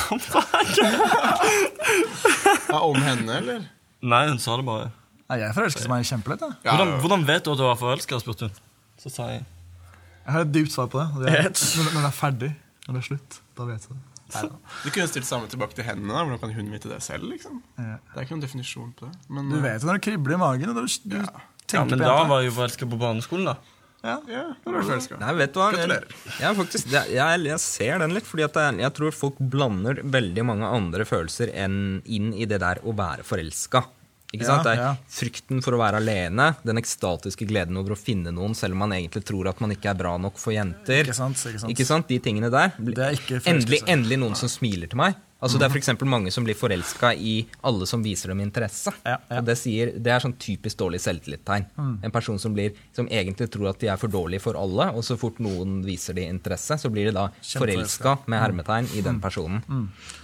[SPEAKER 3] Ja, om henne, eller?
[SPEAKER 1] Nei, hun sa det bare.
[SPEAKER 5] Nei, Jeg forelsket meg kjempelett. Jeg.
[SPEAKER 3] Ja,
[SPEAKER 1] Hvordan, hvordan vet du at du var forelska? spurte hun. Så sa jeg
[SPEAKER 5] jeg har et dypt svar på det. og det er, når, når det er ferdig, når det er slutt, da vet jeg det. Neida.
[SPEAKER 3] Du kunne stilt samme tilbake til henne. da Hvordan kan hun vite det selv? liksom?
[SPEAKER 5] Ja.
[SPEAKER 3] Det er ikke noen definisjon på det. Men,
[SPEAKER 5] Du vet jo når det kribler i magen. og Du, du
[SPEAKER 1] Ja,
[SPEAKER 5] tenker
[SPEAKER 1] Men
[SPEAKER 5] på
[SPEAKER 1] da
[SPEAKER 5] jenta.
[SPEAKER 1] var jeg jo forelska på barneskolen, da.
[SPEAKER 5] Ja.
[SPEAKER 3] Ja, er.
[SPEAKER 2] Nei, vet du hva?
[SPEAKER 3] Gratulerer.
[SPEAKER 2] jeg, faktisk, jeg, jeg ser den litt, fordi jeg, jeg tror folk blander veldig mange andre følelser enn inn i det der å være forelska. Ikke
[SPEAKER 5] Ja,
[SPEAKER 2] sant? Er
[SPEAKER 5] ja.
[SPEAKER 2] frykten for å være alene, den ekstatiske gleden over å finne noen, selv om man egentlig tror at man ikke er bra nok for jenter.
[SPEAKER 5] Ikke sant, ikke sant.
[SPEAKER 2] Ikke sant? De tingene der.
[SPEAKER 5] Er
[SPEAKER 2] endelig, endelig noen som smiler til meg. Altså Det er for eksempel mange som blir forelska i alle som viser dem interesse.
[SPEAKER 5] Ja, ja.
[SPEAKER 2] Det, sier, det er sånn typisk dårlig selvtillitstegn. En person som, blir, som egentlig tror at de er for dårlige for alle, og så fort noen viser de interesse, så blir de da forelska med hermetegn i den personen.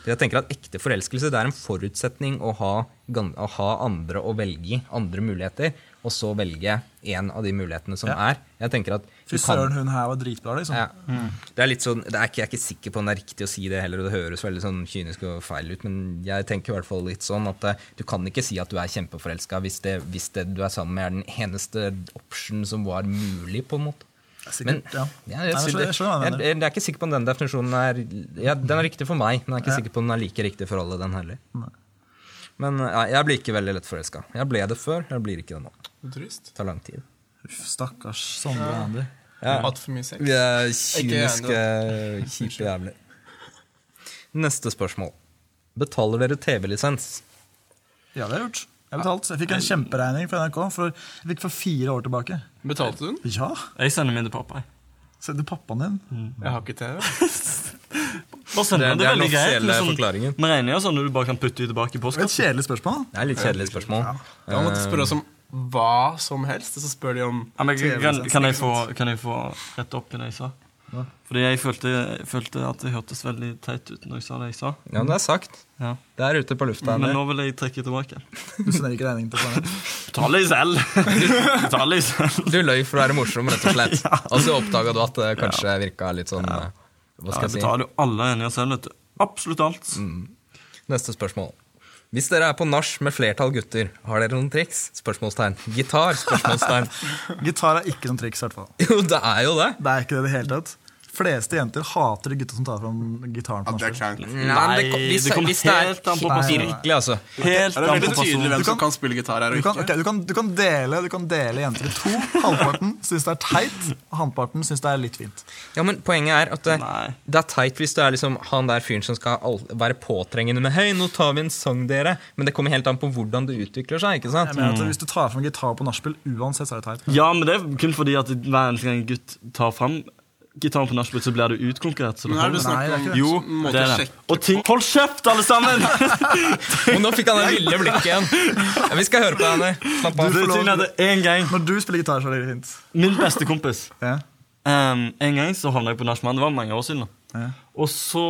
[SPEAKER 2] Jeg tenker at Ekte forelskelse det er en forutsetning å ha, å ha andre å velge i, andre muligheter, og så velge en av de mulighetene som
[SPEAKER 5] Ja.
[SPEAKER 2] er. Jeg tenker at
[SPEAKER 5] Fy søren, hun her var dritbra, liksom.
[SPEAKER 2] ja. Det er litt sånn, det er ikke, Jeg er ikke sikker på om det er riktig å si det heller, og det høres veldig sånn kynisk og feil ut, men jeg tenker i hvert fall litt sånn at eh, du kan ikke si at du er kjempeforelska hvis, det, hvis det du er sammen med, er den eneste option som var mulig, på en måte. Men
[SPEAKER 5] Sikkert, ja.
[SPEAKER 2] ja, jeg, er ikke sikker på om den definisjonen er ja, Den er riktig for meg, men jeg er ikke
[SPEAKER 5] Ja.
[SPEAKER 2] sikker på om den er like riktig for alle, den heller. Men nei, jeg blir ikke veldig lett forelska. Jeg ble det før, jeg blir ikke det nå.
[SPEAKER 3] Trist.
[SPEAKER 2] Det tar lang tid.
[SPEAKER 5] Uff, Stakkars Sondre og Andy.
[SPEAKER 2] Ja.
[SPEAKER 3] Hatt for mye sex.
[SPEAKER 2] Vi er kyniske, kjipe jævler. Neste spørsmål. Betaler dere TV-lisens?
[SPEAKER 5] Ja, det har jeg gjort. Jeg har betalt. Jeg fikk en kjemperegning fra NRK for, jeg fikk for fire år tilbake.
[SPEAKER 3] Betalte du den?
[SPEAKER 5] Ja!
[SPEAKER 1] Jeg sender min til pappa. Sender
[SPEAKER 5] Sendte pappaen din.
[SPEAKER 3] Jeg har ikke TV.
[SPEAKER 1] Bare send
[SPEAKER 2] Det- det
[SPEAKER 1] det er
[SPEAKER 2] den
[SPEAKER 1] veldig greit. med sånn-
[SPEAKER 2] forklaringen.
[SPEAKER 1] Med regninger sånn du bare kan putte tilbake i
[SPEAKER 5] Det var et kjedelig spørsmål.
[SPEAKER 2] Det er litt kjedelig spørsmål.
[SPEAKER 3] Da måtte spørre oss om hva som helst, og så spør de om
[SPEAKER 1] Ja, men, kan, kan, jeg få, kan jeg få rette opp i det jeg sa? Fordi jeg følte, jeg følte at det hørtes veldig teit ut når jeg sa det jeg sa.
[SPEAKER 2] Ja, men det er sagt.
[SPEAKER 1] Ja.
[SPEAKER 2] Det er ute på lufta.
[SPEAKER 1] Men nå vil jeg trekke tilbake.
[SPEAKER 5] Du sender ikke regningen til Sondre.
[SPEAKER 1] Ta det selv! Ta deg selv.
[SPEAKER 2] Du løy for å være morsom, rett og slett. Og så oppdaga du at det kanskje virka litt sånn eh, Hva
[SPEAKER 1] Ja,
[SPEAKER 2] skal
[SPEAKER 1] jeg
[SPEAKER 2] jeg si?
[SPEAKER 1] betaler jo alle regninger selv, vet du. Absolutt alt.
[SPEAKER 2] Neste spørsmål. Hvis dere er på nach med flertall gutter, har dere noen triks? Spørsmålstegn. Gitar? Spørsmålstegn.
[SPEAKER 5] Gitar er ikke noen triks, i hvert fall.
[SPEAKER 2] Jo, det er jo det.
[SPEAKER 5] Det er ikke det i det hele tatt. Fleste jenter hater de gutta som tar fram gitaren på
[SPEAKER 3] Ja, er
[SPEAKER 5] nachspiel.
[SPEAKER 2] Nei, det, hvis,
[SPEAKER 1] det kommer
[SPEAKER 2] hvis det er
[SPEAKER 1] helt an på
[SPEAKER 5] Nei,
[SPEAKER 1] person.
[SPEAKER 2] Virkelig, altså.
[SPEAKER 1] Helt
[SPEAKER 3] Det er
[SPEAKER 1] an
[SPEAKER 3] veldig
[SPEAKER 1] på
[SPEAKER 3] tydelig
[SPEAKER 1] person.
[SPEAKER 3] hvem
[SPEAKER 5] Du
[SPEAKER 3] som
[SPEAKER 5] kan-
[SPEAKER 3] spille gitar her
[SPEAKER 5] Du
[SPEAKER 3] og
[SPEAKER 5] kan,
[SPEAKER 3] ikke.
[SPEAKER 5] ok, du, kan, du, kan dele, du kan dele jenter i to. Halvparten syns det er teit, og halvparten syns det er litt fint.
[SPEAKER 2] Ja, men Poenget er at det,
[SPEAKER 1] Nei.
[SPEAKER 2] det er teit hvis du er liksom han der fyren som skal være påtrengende med Hei, nå tar vi en sang, dere. Men det kommer helt an på hvordan det utvikler seg. ikke sant?
[SPEAKER 5] Jeg mener at Hvis du tar fram gitar på nachspiel, uansett så er det teit.
[SPEAKER 1] Ja, men det er kun fordi at hver eneste gang en gutt tar fram gitaren på nachspiel, så blir du utkonkurrert. Så det.
[SPEAKER 5] Nei, det er.
[SPEAKER 1] Jo,
[SPEAKER 3] måte
[SPEAKER 1] det er det. Og ting Hold kjeft, alle sammen!
[SPEAKER 2] Og nå fikk han det lille blikket igjen. Ja, vi skal høre på deg, Anne. Slapp av.
[SPEAKER 1] Det tingen at det en gang
[SPEAKER 5] Når du spiller gitar, så er det fint.
[SPEAKER 1] Min beste kompis
[SPEAKER 5] Ja.
[SPEAKER 1] um, En gang så havna jeg på nachspiel. Det var mange år siden.
[SPEAKER 5] Ja.
[SPEAKER 1] Og så,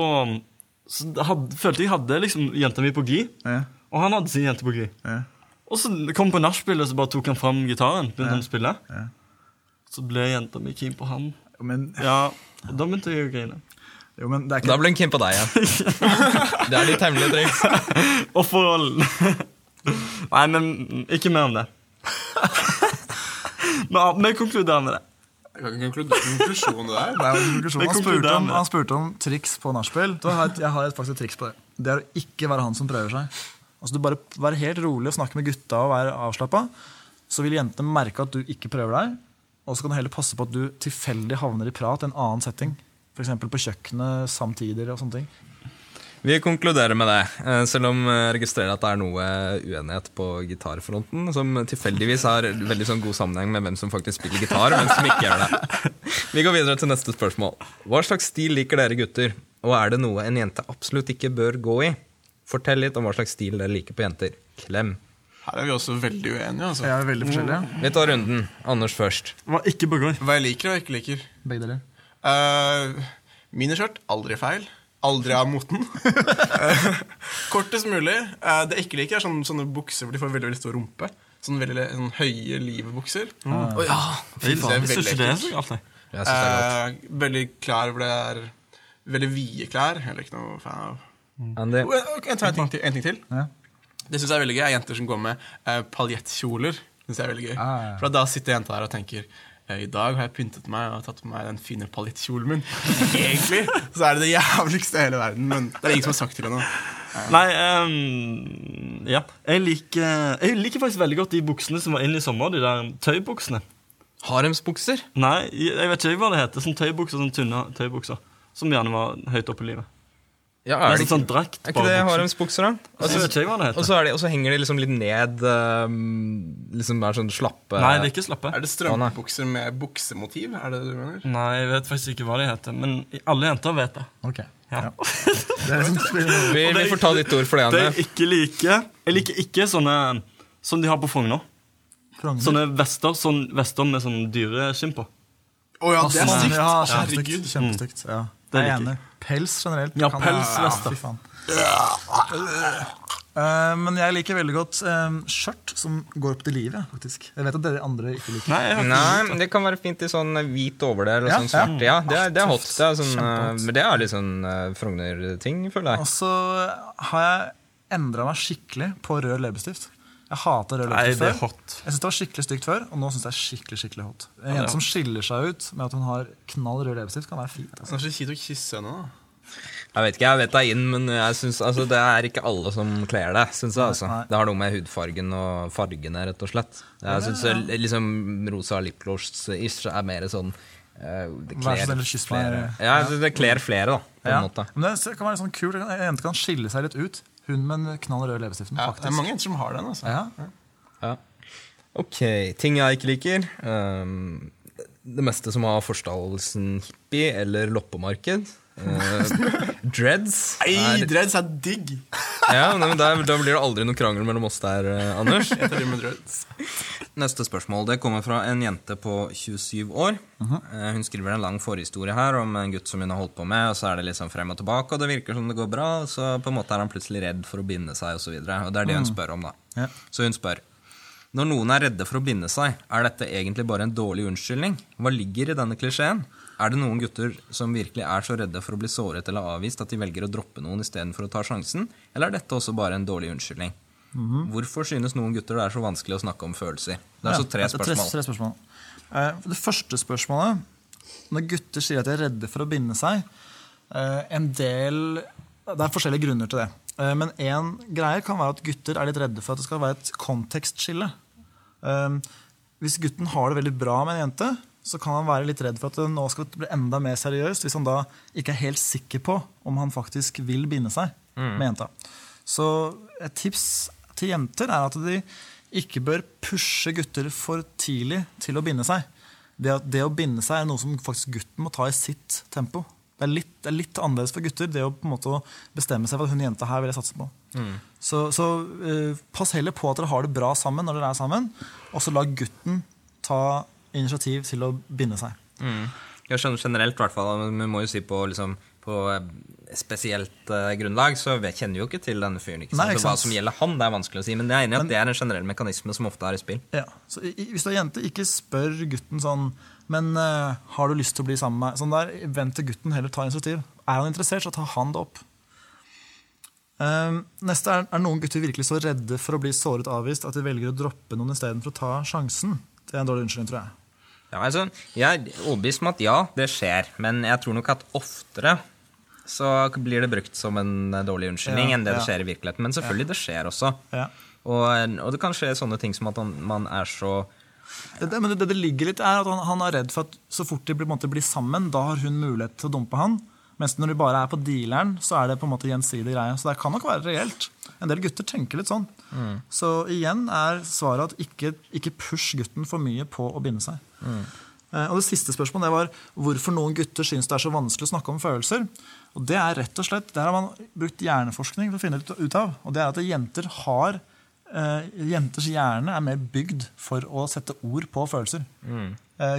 [SPEAKER 1] så hadde, følte jeg hadde liksom jenta mi på
[SPEAKER 5] Ja.
[SPEAKER 1] og han hadde sin jente på.
[SPEAKER 5] Ja.
[SPEAKER 1] Og så kom på nachspiel, og så bare tok han fram gitaren. Begynte han å spille.
[SPEAKER 5] Ja.
[SPEAKER 1] Så ble jenta mi keen på han.
[SPEAKER 5] Men,
[SPEAKER 1] Ja, Da begynte jeg å grine.
[SPEAKER 5] jo, men det er
[SPEAKER 2] Da
[SPEAKER 5] ikke
[SPEAKER 2] ble han keen på deg igjen. Det er ditt hemmelige triks.
[SPEAKER 1] Og forhold Nei, men ikke mer om det. Men vi konkluderer med det.
[SPEAKER 3] Jeg kan ikke konkludere konklusjonen der.
[SPEAKER 5] Er Han spurte, om, han spurte om triks på nachspiel. Jeg har et- faktisk et triks på det. Det er å ikke være han som prøver seg. Altså du Bare være helt rolig og snakke med gutta og være avslappa. Så vil jentene merke at du ikke prøver deg. Og så kan du heller passe på at du tilfeldig havner i prat en annen setting. F.eks. på kjøkkenet samtidig. og sånne ting.
[SPEAKER 2] Vi konkluderer med det, eh, selv om jeg registrerer at det er noe uenighet på gitarfronten, som tilfeldigvis har veldig sånn god sammenheng med hvem som faktisk spiller gitar, og hvem som ikke gjør det. Vi går videre til neste spørsmål. Hva slags stil liker dere gutter, og er det noe en jente absolutt ikke bør gå i? Fortell litt om hva slags stil dere liker på jenter. Klem.
[SPEAKER 3] Her er vi også veldig uenige. altså.
[SPEAKER 5] Jeg er veldig forskjellige.
[SPEAKER 2] Vi tar runden. Anders først.
[SPEAKER 1] Hva ikke på gang.
[SPEAKER 3] Hva jeg liker og ikke liker.
[SPEAKER 5] Begge deler.
[SPEAKER 3] Uh, miniskjørt aldri feil. Aldri av moten. Eh, kortest mulig. Uh, det jeg ikke liker, er sånne, sånne bukser hvor de får veldig veldig stor rumpe. Sånne veldig sånne høye livbukser.
[SPEAKER 1] Å ja! Fy faen. Jeg
[SPEAKER 3] veldig
[SPEAKER 1] syns ikke det er så galt. jeg.
[SPEAKER 2] Jeg synes det godt.
[SPEAKER 3] Eh, veldig klær hvor det er veldig vide klær. Jeg er ikke noe fan av.
[SPEAKER 2] Andy.
[SPEAKER 3] Oh, ok, en ting til. En ting til.
[SPEAKER 5] Ja.
[SPEAKER 3] Det syns jeg er veldig gøy. er Jenter som går med uh, paljettkjoler. Synes jeg er veldig gøy.
[SPEAKER 5] Ah, ja.
[SPEAKER 3] For da sitter jenta der og tenker eh, i dag har jeg pyntet meg og tatt på meg den fine paljettkjolen min. Egentlig så er det det jævligste i hele verden, men det er ingen som har sagt til henne.
[SPEAKER 1] Nei, um, ja. Jeg liker, jeg liker faktisk veldig godt de buksene som var inne i sommer. De der tøybuksene.
[SPEAKER 2] Haremsbukser?
[SPEAKER 1] Nei, jeg vet ikke hva det heter. Sånn tøybukser, sånn tynne tøybukser. Som gjerne var høyt oppe i livet.
[SPEAKER 2] Ja, er det
[SPEAKER 1] Nesten
[SPEAKER 2] ikke,
[SPEAKER 1] sånn drakt.
[SPEAKER 2] er ikke det
[SPEAKER 1] bukser.
[SPEAKER 2] haremsbukser, da?
[SPEAKER 1] Det
[SPEAKER 2] Og så, er de, og så henger de liksom litt ned um, Liksom er sånn slappe
[SPEAKER 1] Nei, det er ikke slappe.
[SPEAKER 3] Er det strømpebukser med buksemotiv? Er det det du mener?
[SPEAKER 1] Nei, jeg vet faktisk ikke hva de heter. Men alle jenter vet det.
[SPEAKER 5] Ok.
[SPEAKER 1] Ja.
[SPEAKER 5] Det er liksom,
[SPEAKER 2] vi, vi får ta ditt ord for det,
[SPEAKER 1] Det er ikke liker Jeg liker ikke sånne som de har på Frogner. Sånne vester, sånn, vester med sånn dyreskinn på.
[SPEAKER 3] Å ja, det er
[SPEAKER 5] Sånn,
[SPEAKER 3] stygt!
[SPEAKER 5] Ja,
[SPEAKER 3] Herregud.
[SPEAKER 5] kjempestygt. kjempestygt. Ja.
[SPEAKER 1] Det
[SPEAKER 5] er
[SPEAKER 1] jeg
[SPEAKER 5] enig. Pels generelt.
[SPEAKER 1] Ja,
[SPEAKER 5] kan-
[SPEAKER 1] ja,
[SPEAKER 5] fy faen. Uh, men jeg liker veldig godt eh, skjørt som går opp til livet, faktisk. Jeg vet at dere andre ikke liker.
[SPEAKER 1] Nei, ikke
[SPEAKER 2] Nei, men det kan være fint i sånn hvit overdel og
[SPEAKER 5] Ja,
[SPEAKER 2] sånn svart. Ja, det er, det er hot. Det er sånn, uh, men det er litt sånn uh, Frogner-ting, føler jeg.
[SPEAKER 5] Og så har jeg endra meg skikkelig på rød leppestift. Jeg hater rød
[SPEAKER 1] Nei, det er
[SPEAKER 5] før.
[SPEAKER 1] hot.
[SPEAKER 5] Jeg synes det var skikkelig stygt før, og nå syns jeg det er skikkelig skikkelig hot. En jente ja, som skiller seg ut med at hun har knall rød leppestift, kan være fint. Altså.
[SPEAKER 3] Det er så kjipt å kysse henne. da
[SPEAKER 2] Jeg vet ikke, jeg vet det er inn, men jeg synes, altså, det er ikke alle som kler det. Synes jeg, altså. Det har noe med hudfargen og fargene, rett og slett. Jeg synes liksom rosa lipgloss-ish er mer sånn eh, det
[SPEAKER 5] Vær
[SPEAKER 2] kler flere. Ja, det, det kler flere, da. På
[SPEAKER 5] Ja.
[SPEAKER 2] en måte.
[SPEAKER 5] Men det kan være sånn kult. En jente kan skille seg litt ut. Hun med den knall røde leppestiften,
[SPEAKER 3] Ja, det er mange som har den. altså
[SPEAKER 5] Ja.
[SPEAKER 2] Ja. Ok, ting jeg ikke liker. Um, det meste som har forstallelsen hippie eller loppemarked. Uh, dreads.
[SPEAKER 3] Nei,
[SPEAKER 2] er-
[SPEAKER 3] dreads er digg!
[SPEAKER 2] ja, men der, Da blir det aldri noe krangel mellom oss der, eh, Anders.
[SPEAKER 3] Jeg tar med dreads.
[SPEAKER 2] Neste spørsmål det kommer fra en jente på 27 år. Eh, Hun skriver en lang forhistorie her om en gutt som hun har holdt på med. og Så er det sånn frem og tilbake, og det virker som det går bra. Og så på en måte er han plutselig redd for å binde seg, osv. Det er det hun spør om. da.
[SPEAKER 5] Ja.
[SPEAKER 2] Så hun spør Når noen er redde for å binde seg, er dette egentlig bare en dårlig unnskyldning? Hva ligger i denne klisjeen? Er det noen gutter som virkelig er så redde for å bli såret eller avvist at de velger å droppe noen istedenfor å ta sjansen, eller er dette også bare en dårlig unnskyldning? Hvorfor synes noen gutter det er så vanskelig å snakke om følelser? Det er tre
[SPEAKER 5] Ja, så tre
[SPEAKER 2] spørsmål.
[SPEAKER 5] Tre, spørsmål. Eh, Det første spørsmålet Når gutter sier at de er redde for å binde seg eh, En del Det er forskjellige grunner til det. Eh, Men én greie kan være at gutter er litt redde for at det skal være et kontekstskille. Hvis gutten har det veldig bra med en jente, så kan han være litt redd for at det nå skal bli enda mer seriøst hvis han da ikke er helt sikker på om han faktisk vil binde seg med jenta. Så et tips til jenter er at de ikke bør pushe gutter for tidlig til å binde seg. Det, at det å binde seg er noe som faktisk gutten må ta i sitt tempo. Det er litt, det er litt annerledes for gutter, det å på en måte bestemme seg for at hun jenta her vil jeg satse på. Så, så uh, pass heller på at dere har det bra sammen når dere er sammen, og så la gutten ta initiativ til å binde seg.
[SPEAKER 2] Mm. Jeg skjønner generelt, i hvert fall. men Vi må jo si på, liksom, på eh, spesielt uh, grunnlag, så vi kjenner jo ikke til denne fyren. ikke sant?
[SPEAKER 5] Nei, ikke
[SPEAKER 2] Så hva som gjelder han, det er vanskelig å si. Men jeg er enig i at det er en generell mekanisme som ofte er i spill.
[SPEAKER 5] Ja, så i- i- Hvis du er jente, ikke spør gutten sånn Men uh, har du lyst til å bli sammen med meg? Sånn der, Vent til gutten heller tar initiativ. Er han interessert, så tar han det opp. Uh, neste er, er noen gutter virkelig så redde for å bli såret avvist at de velger å droppe noen istedenfor å ta sjansen. Det er en dårlig unnskyldning, tror jeg.
[SPEAKER 2] Ja, altså, jeg er overbevist om at ja, det skjer. Men jeg tror nok at oftere så blir det brukt som en eh, dårlig unnskyldning
[SPEAKER 5] Ja,
[SPEAKER 2] enn det det skjer i virkeligheten. Men selvfølgelig, det skjer også.
[SPEAKER 5] Ja.
[SPEAKER 2] Og, og det kan skje sånne ting som at man, man er så
[SPEAKER 5] Det, det, men det, det ligger litt er at han, han er redd for at så fort de blir, måte, blir sammen, da har hun mulighet til å dumpe han. Mens når de bare er på dealeren, så er det på en måte gjensidig greie. Så det kan nok være reelt. En del gutter tenker litt sånn. Så igjen er svaret at ikke, ikke push gutten for mye på å binde seg. Eh, Og det siste spørsmålet det var hvorfor noen gutter syns det er så vanskelig å snakke om følelser. Og det er rett og slett, Der har man brukt hjerneforskning for å finne ut, av. Og det er at jenter har eh, Jenters hjerne er mer bygd for å sette ord på følelser. Mm.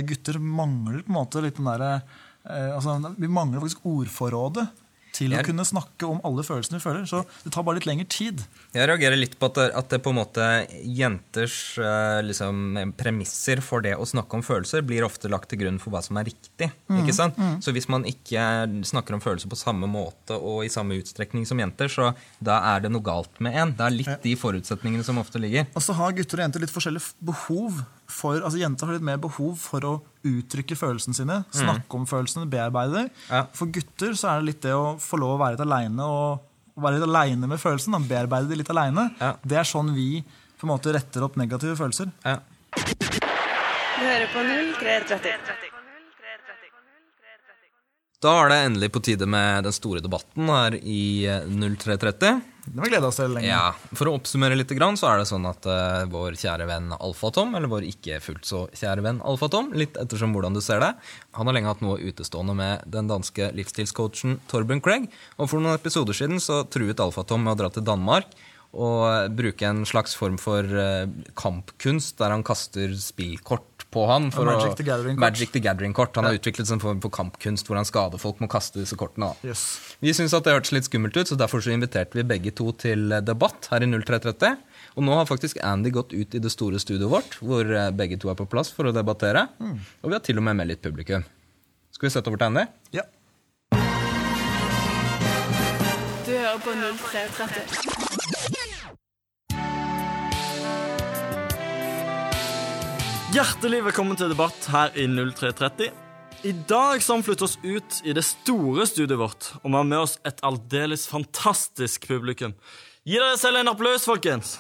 [SPEAKER 5] gutter mangler på en måte litt den derre eh, altså, Vi mangler faktisk ordforrådet til å kunne snakke om alle følelsene du føler. Så det tar bare litt lengre tid.
[SPEAKER 2] Jeg reagerer litt på at det, at det på en måte jenters eh, liksom, premisser for det å snakke om følelser blir ofte lagt til grunn for hva som er riktig. ikke sant? Så hvis man ikke snakker om følelser på samme måte og i samme utstrekning som jenter, så da er det noe galt med en. Det er litt de forutsetningene som ofte ligger.
[SPEAKER 5] Og så har gutter og jenter litt forskjellige behov for altså Jenter har litt mer behov for å uttrykke følelsene sine, snakke om følelsene, bearbeide dem.
[SPEAKER 2] Ja.
[SPEAKER 5] For gutter så er det litt det å få lov å være litt aleine og være litt aleine med følelsen. Da, bearbeide de litt aleine.
[SPEAKER 2] Ja.
[SPEAKER 5] Det er sånn vi på en måte retter opp negative følelser.
[SPEAKER 2] Ja.
[SPEAKER 4] Du hører på 0330.
[SPEAKER 2] Da er det endelig på tide med den store debatten her i eh, 0330.
[SPEAKER 5] Det har vi gleda oss til lenge.
[SPEAKER 2] Ja, For å oppsummere litt, så er det sånn at uh, vår kjære venn Alfatom, eller vår ikke fullt så kjære venn Alfatom, litt ettersom hvordan du ser det, han har lenge hatt noe utestående med den danske livsstilscoachen Torben Craig, og for noen episoder siden så truet Alfatom med å dra til Danmark og bruke en slags form for uh, kampkunst der han kaster spillkort på han. For
[SPEAKER 5] Magic
[SPEAKER 2] å,
[SPEAKER 5] the Gathering-kort.
[SPEAKER 2] Magic the Gathering-kort. Han har utviklet en form for kampkunst hvor han skader folk med å kaste disse kortene.
[SPEAKER 5] Yes.
[SPEAKER 2] Vi syntes at det hørtes litt skummelt ut, så derfor så inviterte vi begge to til debatt her i 0330. Og nå har faktisk Andy gått ut i det store studioet vårt, hvor eh, begge to er på plass for å debattere. Og vi har til og med med litt publikum. Skal vi sette over til Andy?
[SPEAKER 5] Ja.
[SPEAKER 4] Du hører på 0330.
[SPEAKER 1] Hjertelig velkommen til debatt her i 0330. I dag vi flyttet oss ut i det store studioet vårt, og vi har med oss et aldeles fantastisk publikum. Gi dere selv en applaus, folkens!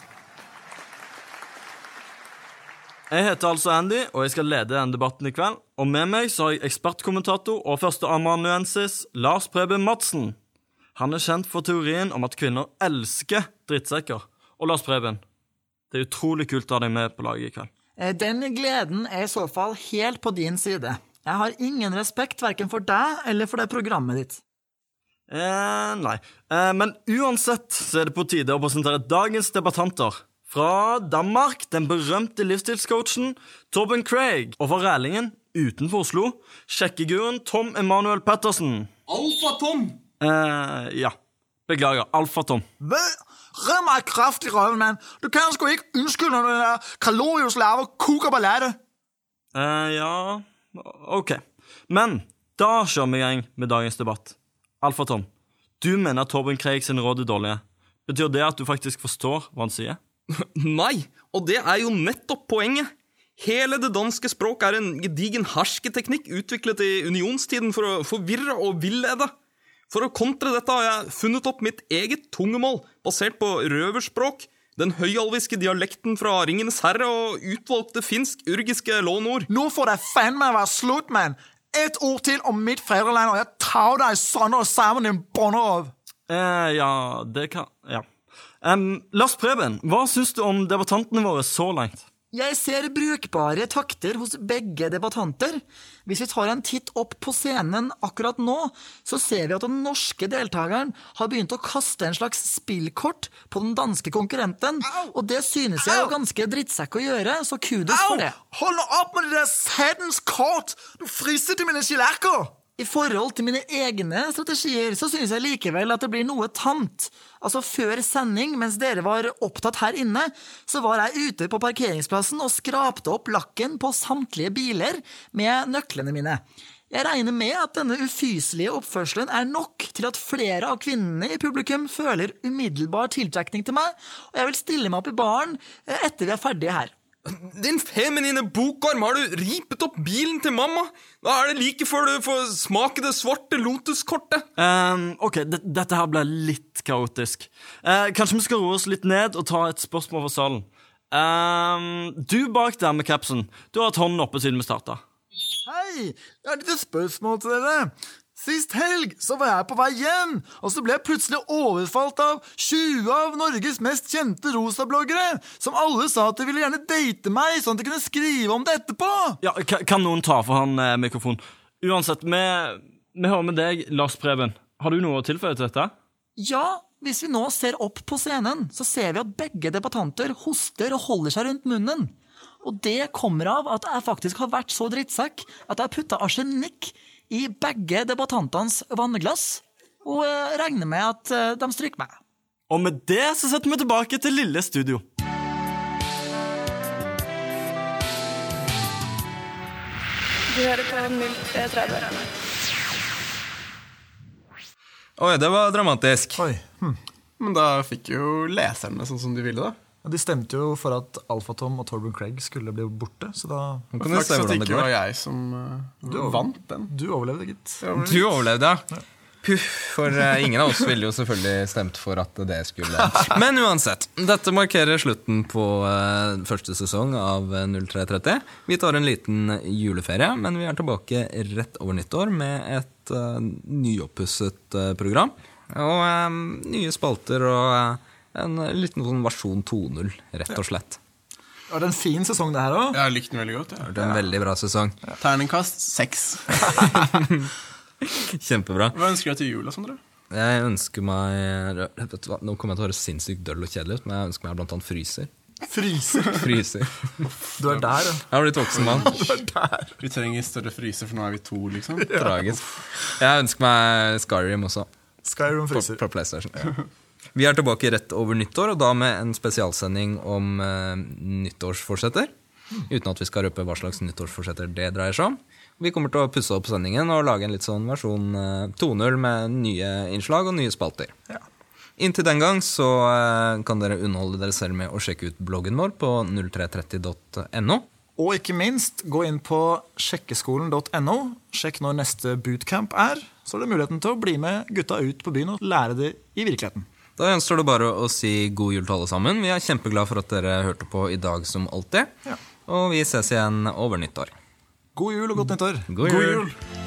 [SPEAKER 1] Jeg heter altså Andy, og jeg skal lede denne debatten i kveld. Og med meg så har jeg ekspertkommentator og førsteamanuensis Lars Preben Madsen. Han er kjent for teorien om at kvinner elsker drittsekker. Og Lars Preben, det er utrolig kult å ha deg med på laget i kveld.
[SPEAKER 6] Eh, Den gleden er i så fall helt på din side. Jeg har ingen respekt verken for deg eller for det programmet ditt.
[SPEAKER 1] Eh, nei. Eh, men uansett så er det på tide å presentere dagens debattanter. Fra Danmark, den berømte livsstilscoachen Torben Craig. Og fra Rælingen, utenfor Oslo, sjekkeguren Tom Emanuel Pettersen.
[SPEAKER 2] Alfa-Tom!
[SPEAKER 1] Eh, ja. Beklager. Alfa-Tom.
[SPEAKER 6] Rød meg kraft i røven, mann! Du kan sgu ikke unnskylde når den der kalorieslave koker ballade!
[SPEAKER 1] Eh, ja OK. Men da kjører vi i gang med dagens debatt. Alfa-Tom, du mener at Torben Craig sine råd er dårlige. Betyr det at du faktisk forstår hva han sier?
[SPEAKER 7] Nei, og det er jo nettopp poenget. Hele det danske språk er en gedigen hersketeknikk utviklet i unionstiden for å forvirre og villede. For å kontre dette har jeg funnet opp mitt eget tungemål, basert på røverspråk, den høyalviske dialekten fra Ringenes herre og utvalgte finsk-urgiske lånord.
[SPEAKER 6] Nå får det faen meg være slutt, mann! Et ord til om mitt fedreland, og jeg tar deg sønder og sammen, din bonnerøv!
[SPEAKER 1] Eh, ja, det kan Ja. Um, Lars Preben, hva syns du om debattantene våre så langt?
[SPEAKER 6] Jeg ser brukbare takter hos begge debattanter. Hvis vi tar en titt opp på scenen akkurat nå, så ser vi at den norske deltakeren har begynt å kaste en slags spillkort på den danske konkurrenten, og det synes jeg er ganske drittsekk å gjøre, så kudos for det.
[SPEAKER 5] Hold nå opp med det der satans kort! Du frister til mine skillekker!
[SPEAKER 6] I forhold til mine egne strategier så synes jeg likevel at det blir noe tamt. Altså Før sending, mens dere var opptatt her inne, så var jeg ute på parkeringsplassen og skrapte opp lakken på samtlige biler med nøklene mine. Jeg regner med at denne ufyselige oppførselen er nok til at flere av kvinnene i publikum føler umiddelbar tiltrekning til meg, og jeg vil stille meg opp i baren eh, etter vi er ferdige her.
[SPEAKER 7] Din feminine bokorm, har du ripet opp bilen til mamma? Da er det like før du får smake det svarte lotuskortet.
[SPEAKER 1] Um, ok, d- dette her ble litt kaotisk. Uh, kanskje vi skal roe oss litt ned og ta et spørsmål fra salen. Um, du bak der med capsen, du har hatt hånden oppe siden vi starta.
[SPEAKER 5] Hei, jeg har et lite spørsmål til dere. Sist helg så var jeg på vei hjem, og så ble jeg plutselig overfalt av 20 av Norges mest kjente rosabloggere, som alle sa at de ville gjerne date meg, sånn at de kunne skrive om det etterpå.
[SPEAKER 1] Ja, Kan noen ta for han eh, mikrofonen? Uansett, vi, vi hører med deg, Lars Preben. Har du noe å tilføye til dette?
[SPEAKER 6] Ja, hvis vi nå ser opp på scenen, så ser vi at begge debattanter hoster og holder seg rundt munnen. Og det kommer av at jeg faktisk har vært så drittsekk at jeg har putta arsenikk i begge debattantenes vannglass, og eh, regner med at eh, de stryker meg.
[SPEAKER 1] Og med det så setter vi tilbake til lille studio.
[SPEAKER 4] Du hører på 0330.
[SPEAKER 2] Oi, det var dramatisk.
[SPEAKER 5] Oi. Hm.
[SPEAKER 3] Men da fikk jo leserne sånn som de ville, da.
[SPEAKER 5] Ja, De stemte jo for at Alfatom og Torben Craig skulle bli borte, så da
[SPEAKER 2] Nå kan du
[SPEAKER 3] Flaks
[SPEAKER 2] se
[SPEAKER 3] at
[SPEAKER 2] hvordan
[SPEAKER 3] det
[SPEAKER 2] det
[SPEAKER 3] ikke var jeg som uh, vant den.
[SPEAKER 5] Du overlevde, gitt.
[SPEAKER 2] Du overlevde, ja. Puff, for uh, ingen av oss ville jo selvfølgelig stemt for at det skulle Men uansett, dette markerer slutten på uh, første sesong av eh, 0330. Vi tar en liten juleferie, men vi er tilbake rett over nyttår med et uh, nyoppusset program. Og nye spalter og en liten sånn versjon 2.0, rett og slett.
[SPEAKER 5] Var det en fin sesong, det her òg?
[SPEAKER 3] Jeg likte den veldig godt. Ja.
[SPEAKER 2] Det er en veldig bra sesong.
[SPEAKER 3] Terningkast seks.
[SPEAKER 2] Kjempebra.
[SPEAKER 3] Hva ønsker du deg til jul, Sondre?
[SPEAKER 2] Jeg ønsker meg vet du hva, Nå kommer jeg til å høres sinnssykt døll og kjedelig ut, men jeg ønsker meg blant annet fryser.
[SPEAKER 5] Fryser.
[SPEAKER 2] Fryser.
[SPEAKER 5] Du er der, ja.
[SPEAKER 2] Jeg har blitt voksen mann.
[SPEAKER 3] Vi trenger større fryser, for nå er vi to, liksom.
[SPEAKER 2] Tragisk. Jeg ønsker meg Skyrim også,
[SPEAKER 5] Skyrim
[SPEAKER 2] på,
[SPEAKER 5] fryser.
[SPEAKER 2] på PlayStation. Vi er tilbake rett over nyttår, og da med en spesialsending om eh, nyttårsforsetter. Uten at vi skal røpe hva slags nyttårsforsetter det dreier seg om. Vi kommer til å pusse opp sendingen og lage en litt sånn versjon eh, 2.0 med nye innslag og nye spalter.
[SPEAKER 5] Ja.
[SPEAKER 2] Inntil den gang så eh, kan dere underholde dere selv med å sjekke ut bloggen vår på 0330.no.
[SPEAKER 5] Og ikke minst, gå inn på sjekkeskolen.no. Sjekk når neste bootcamp er. Så er det muligheten til å bli med gutta ut på byen og lære det i virkeligheten.
[SPEAKER 2] Da gjenstår det bare å si god jul til alle sammen. Vi er kjempeglade for at dere hørte på i dag som alltid.
[SPEAKER 5] Ja.
[SPEAKER 2] Og vi ses igjen over nyttår.
[SPEAKER 5] God jul og godt nyttår.
[SPEAKER 2] God jul.
[SPEAKER 1] God måned!